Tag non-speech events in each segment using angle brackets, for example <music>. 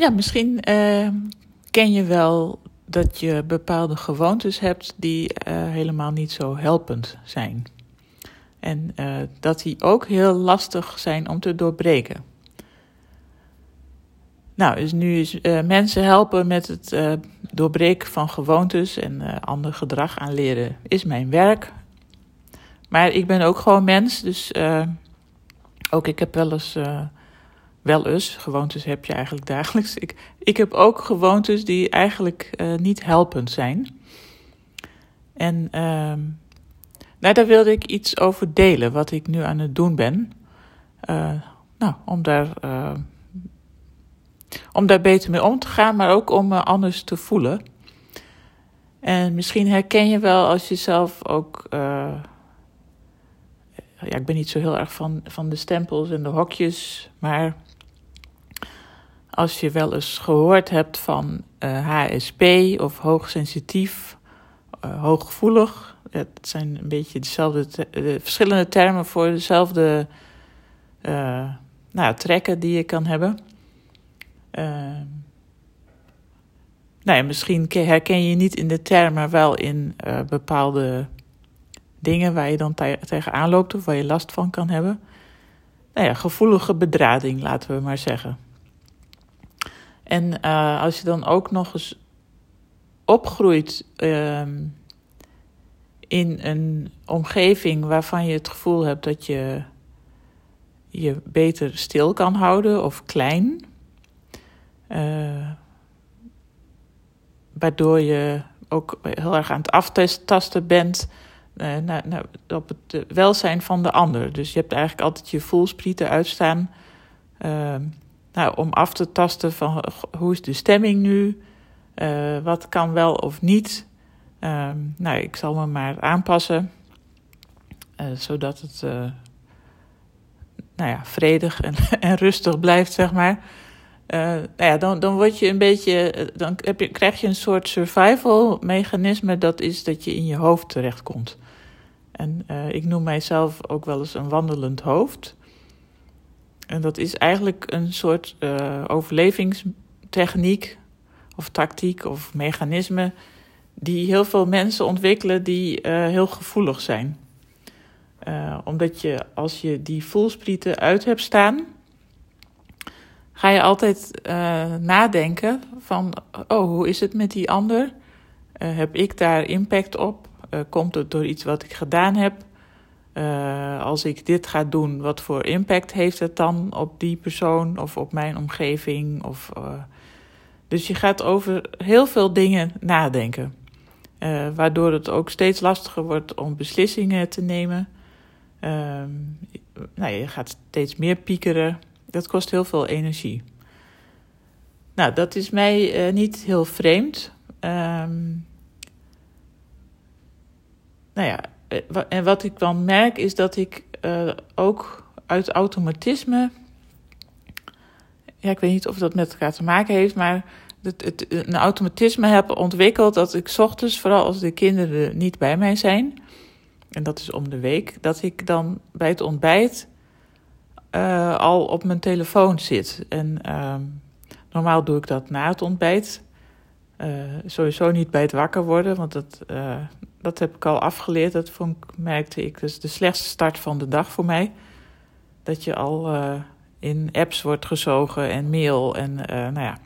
Ja, misschien uh, ken je wel dat je bepaalde gewoontes hebt die uh, helemaal niet zo helpend zijn. En uh, dat die ook heel lastig zijn om te doorbreken. Nou, dus nu is mensen helpen met het doorbreken van gewoontes en ander gedrag aanleren is mijn werk. Maar ik ben ook gewoon mens, dus ook ik heb wel eens wel eens, gewoontes heb je eigenlijk dagelijks. Ik, ik heb ook gewoontes die eigenlijk uh, niet helpend zijn. En uh, nou, daar wilde ik iets over delen, wat ik nu aan het doen ben. Uh, nou, om daar, uh, om daar beter mee om te gaan, maar ook om me anders te voelen. En misschien herken je wel als je zelf ook ja, ik ben niet zo heel erg van, van de stempels en de hokjes, maar als je wel eens gehoord hebt van HSP eh, of hoogsensitief, uh, hooggevoelig. Het zijn een beetje dezelfde de verschillende termen voor dezelfde nou, trekken die je kan hebben. nou misschien herken je niet in de termen, maar wel in bepaalde dingen waar je dan te tegenaan loopt of waar je last van kan hebben. Nou ja, gevoelige bedrading, laten we maar zeggen. En uh, als je dan ook nog eens opgroeit uh, in een omgeving waarvan je het gevoel hebt dat je je beter stil kan houden of klein, uh, waardoor je ook heel erg aan het aftasten bent uh, naar, op het welzijn van de ander. Dus je hebt eigenlijk altijd je voelsprieten uitstaan. Uh, nou, om af te tasten van hoe is de stemming nu? Uh, wat kan wel of niet? Uh, nou, ik zal me maar aanpassen. Uh, zodat het nou ja, vredig en, <laughs> en rustig blijft, zeg maar. nou ja, dan, dan word je een beetje. Dan heb je, krijg je een soort survival mechanisme. Dat is dat je in je hoofd terechtkomt. En ik noem mijzelf ook wel eens een wandelend hoofd. En dat is eigenlijk een soort uh, overlevingstechniek of tactiek of mechanisme die heel veel mensen ontwikkelen die uh, heel gevoelig zijn. Uh, omdat je als je die voelsprieten uit hebt staan, ga je altijd nadenken van, oh, hoe is het met die ander? heb ik daar impact op? komt het door iets wat ik gedaan heb? Uh, als ik dit ga doen, wat voor impact heeft het dan op die persoon of op mijn omgeving? Of, uh, dus je gaat over heel veel dingen nadenken. Uh, waardoor het ook steeds lastiger wordt om beslissingen te nemen. nou, je gaat steeds meer piekeren. Dat kost heel veel energie. Nou, dat is mij niet heel vreemd. Um, nou ja, eh, en wat ik dan merk is dat ik uh, ook uit automatisme. Ja, ik weet niet of dat met elkaar te maken heeft, maar het, het, een automatisme heb ontwikkeld dat ik ochtends, vooral als de kinderen niet bij mij zijn, en dat is om de week, dat ik dan bij het ontbijt uh, al op mijn telefoon zit. En uh, normaal doe ik dat na het ontbijt. Uh, sowieso niet bij het wakker worden, want dat, dat heb ik al afgeleerd. Dat vond, merkte ik. Dus de slechtste start van de dag voor mij. Dat je al uh, in apps wordt gezogen en mail. En nou ja,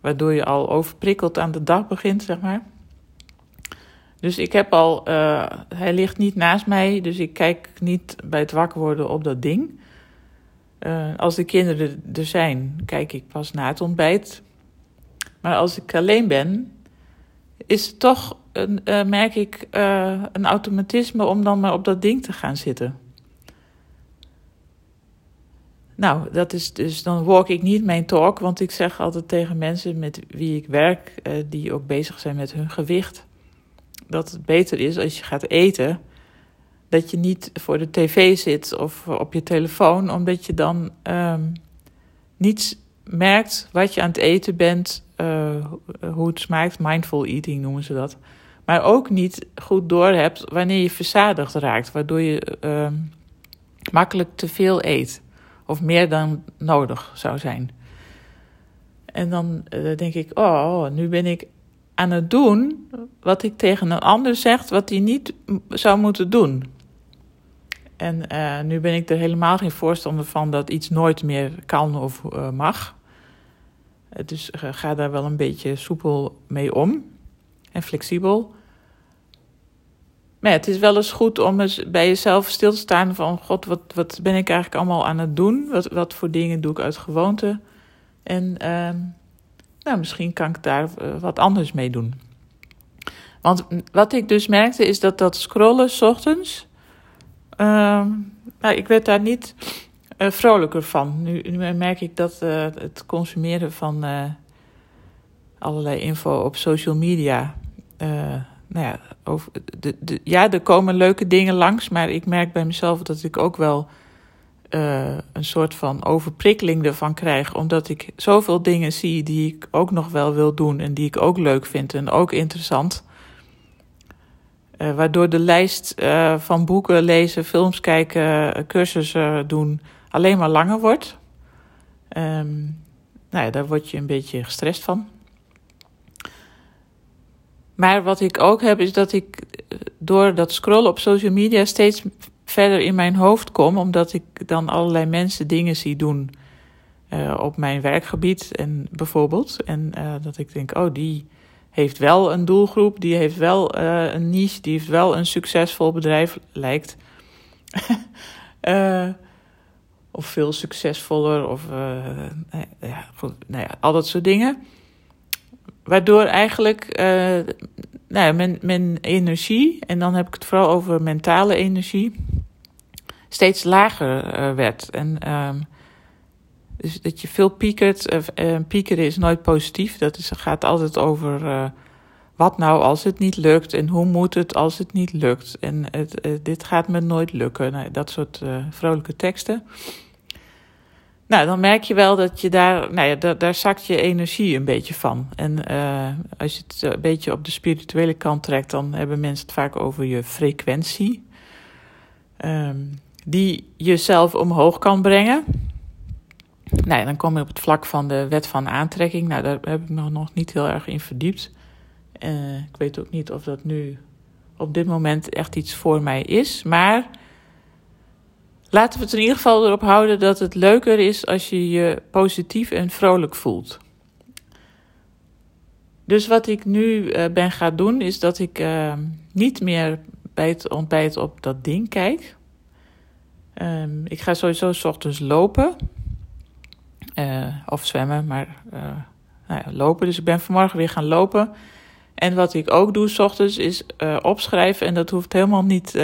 waardoor je al overprikkeld aan de dag begint, zeg maar. Dus ik heb al, hij ligt niet naast mij, dus ik kijk niet bij het wakker worden op dat ding. als de kinderen er zijn, kijk ik pas na het ontbijt. Maar als ik alleen ben, is het toch een, uh, merk ik uh, een automatisme om dan maar op dat ding te gaan zitten. Nou, dat is dus, dan walk ik niet mijn talk, want ik zeg altijd tegen mensen met wie ik werk, uh, die ook bezig zijn met hun gewicht, dat het beter is als je gaat eten, dat je niet voor de tv zit of op je telefoon, omdat je dan um, niets merkt wat je aan het eten bent, hoe het smaakt. Mindful eating noemen ze dat maar ook niet goed doorhebt wanneer je verzadigd raakt, waardoor je uh, makkelijk te veel eet of meer dan nodig zou zijn. En dan denk ik, oh, nu ben ik aan het doen wat ik tegen een ander zeg, wat hij niet zou moeten doen. En nu ben ik er helemaal geen voorstander van dat iets nooit meer kan of mag. Dus ga daar wel een beetje soepel mee om en flexibel. Maar het is wel eens goed om eens bij jezelf stil te staan van... God, wat, wat ben ik eigenlijk allemaal aan het doen? Wat, wat voor dingen doe ik uit gewoonte? En ehm, nou, misschien kan ik daar eh, wat anders mee doen. Want wat ik dus merkte is dat dat scrollen s ochtends... Uh, nou, ik werd daar niet uh, vrolijker van. Nu, nu, merk ik dat uh, het consumeren van allerlei info op social media nou ja, over de, de, ja, er komen leuke dingen langs, maar ik merk bij mezelf dat ik ook wel een soort van overprikkeling ervan krijg, omdat ik zoveel dingen zie die ik ook nog wel wil doen en die ik ook leuk vind en ook interessant. Waardoor de lijst van boeken lezen, films kijken, cursussen doen alleen maar langer wordt. Um, nou ja, daar word je een beetje gestrest van. Maar wat ik ook heb, is dat ik eh, door dat scrollen op social media steeds verder in mijn hoofd kom, omdat ik dan allerlei mensen dingen zie doen uh, op mijn werkgebied en bijvoorbeeld. En uh, dat ik denk, oh, die heeft wel een doelgroep, die heeft wel een niche, die heeft wel een succesvol bedrijf, lijkt. <laughs> of veel succesvoller, of ja, goed, nou ja, al dat soort dingen. Waardoor eigenlijk uh, nou, mijn, mijn energie, en dan heb ik het vooral over mentale energie, steeds lager werd. En um, dus dat je veel piekert. Piekeren is nooit positief. Dat is, gaat altijd over wat nou als het niet lukt en hoe moet het als het niet lukt. En dit gaat me nooit lukken. Nou, dat soort vrolijke teksten. Nou, dan merk je wel dat je daar, nou ja, daar, zakt je energie een beetje van. En uh, als je het een beetje op de spirituele kant trekt, dan hebben mensen het vaak over je frequentie. Um, die jezelf omhoog kan brengen. Nou, dan kom je op het vlak van de wet van aantrekking. Nou, daar heb ik me nog niet heel erg in verdiept. Uh, ik weet ook niet of dat nu op dit moment echt iets voor mij is. Maar Laten we het in ieder geval erop houden dat het leuker is als je je positief en vrolijk voelt. Dus wat ik nu uh, ben gaan doen, is dat ik uh, niet meer bij het ontbijt op dat ding kijk. Um, ik ga sowieso s ochtends lopen. Uh, of zwemmen, maar nou ja, lopen. Dus ik ben vanmorgen weer gaan lopen. En wat ik ook doe s ochtends is opschrijven. En dat hoeft helemaal niet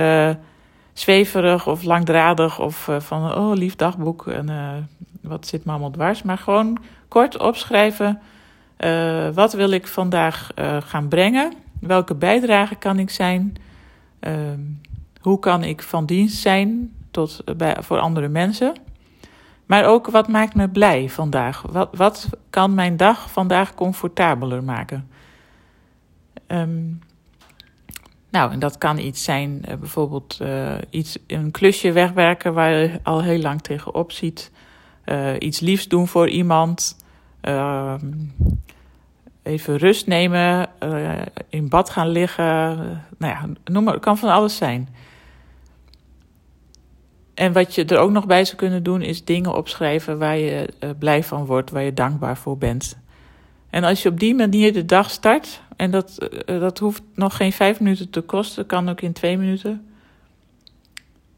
zweverig of langdradig of uh, van oh lief dagboek en uh, wat zit me allemaal dwars. Maar gewoon kort opschrijven. Uh, wat wil ik vandaag gaan brengen? Welke bijdrage kan ik zijn? Ehm, hoe kan ik van dienst zijn tot, bij, voor andere mensen? Maar ook wat maakt me blij vandaag? Wat, wat kan mijn dag vandaag comfortabeler maken? Um, nou, en dat kan iets zijn, uh, bijvoorbeeld uh, iets, een klusje wegwerken waar je al heel lang tegenop ziet. Uh, iets liefs doen voor iemand. Ehm, even rust nemen. in bad gaan liggen. nou ja, noem maar, het kan van alles zijn. En wat je er ook nog bij zou kunnen doen, is dingen opschrijven waar je blij van wordt, waar je dankbaar voor bent. En als je op die manier de dag start, en dat, eh, dat hoeft nog geen vijf minuten te kosten, kan ook in twee minuten,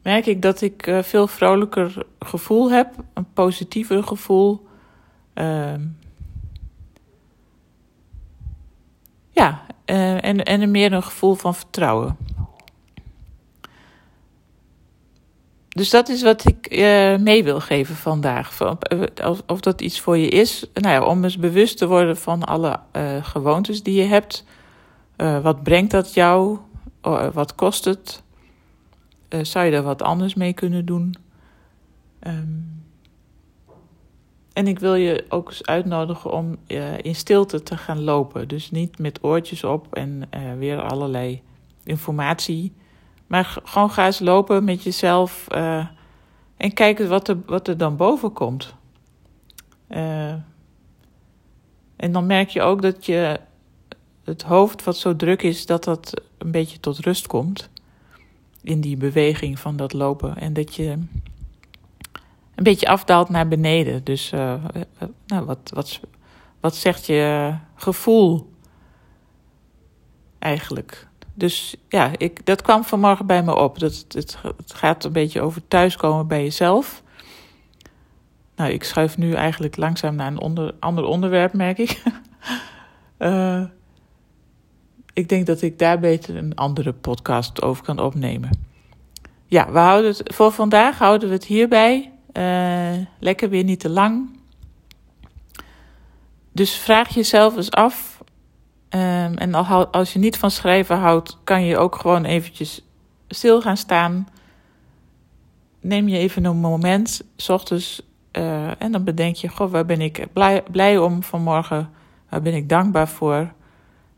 merk ik dat ik uh, veel vrolijker gevoel heb, een positiever gevoel. Uh, ja, uh, en, en meer een gevoel van vertrouwen. Dus dat is wat ik uh, mee wil geven vandaag. Eh, of, of, dat iets voor je is. Nou ja, om eens bewust te worden van alle uh, gewoontes die je hebt. Wat brengt dat jou? wat kost het? zou je daar wat anders mee kunnen doen? Um, en ik wil je ook eens uitnodigen om in stilte te gaan lopen. Dus niet met oortjes op en weer allerlei informatie maar gewoon ga eens lopen met jezelf uh, en kijk wat er, wat er dan boven komt. Uh, En dan merk je ook dat je het hoofd, wat zo druk is, dat dat een beetje tot rust komt. In die beweging van dat lopen. En dat je een beetje afdaalt naar beneden. Dus uh, nou, wat, wat, wat zegt je gevoel eigenlijk? Dus ja, ik, dat kwam vanmorgen bij me op. Dat, het, gaat een beetje over thuiskomen bij jezelf. Nou, ik schuif nu eigenlijk langzaam naar een ander onderwerp, merk ik. uh, <laughs> ik denk dat ik daar beter een andere podcast over kan opnemen. Ja, we houden het, voor vandaag houden we het hierbij. Uh, lekker weer niet te lang. Dus vraag jezelf eens af. Um, en als je niet van schrijven houdt, kan je ook gewoon eventjes stil gaan staan. Neem je even een moment, s ochtends, uh, en dan bedenk je: Goh, waar ben ik blij, blij om vanmorgen? Waar ben ik dankbaar voor?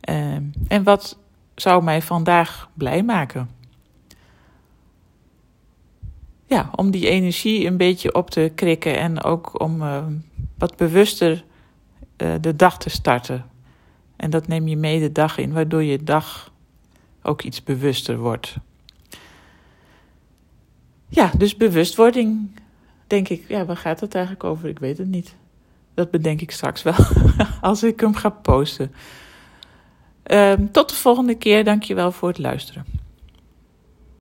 Uh, en wat zou mij vandaag blij maken? Ja, om die energie een beetje op te krikken en ook om uh, wat bewuster uh, de dag te starten. En dat neem je mee de dag in, waardoor je dag ook iets bewuster wordt. Ja, dus bewustwording, denk ik. Ja, waar gaat het eigenlijk over? Ik weet het niet. Dat bedenk ik straks wel, <laughs> als ik hem ga posten. Um, tot de volgende keer. Dankjewel voor het luisteren.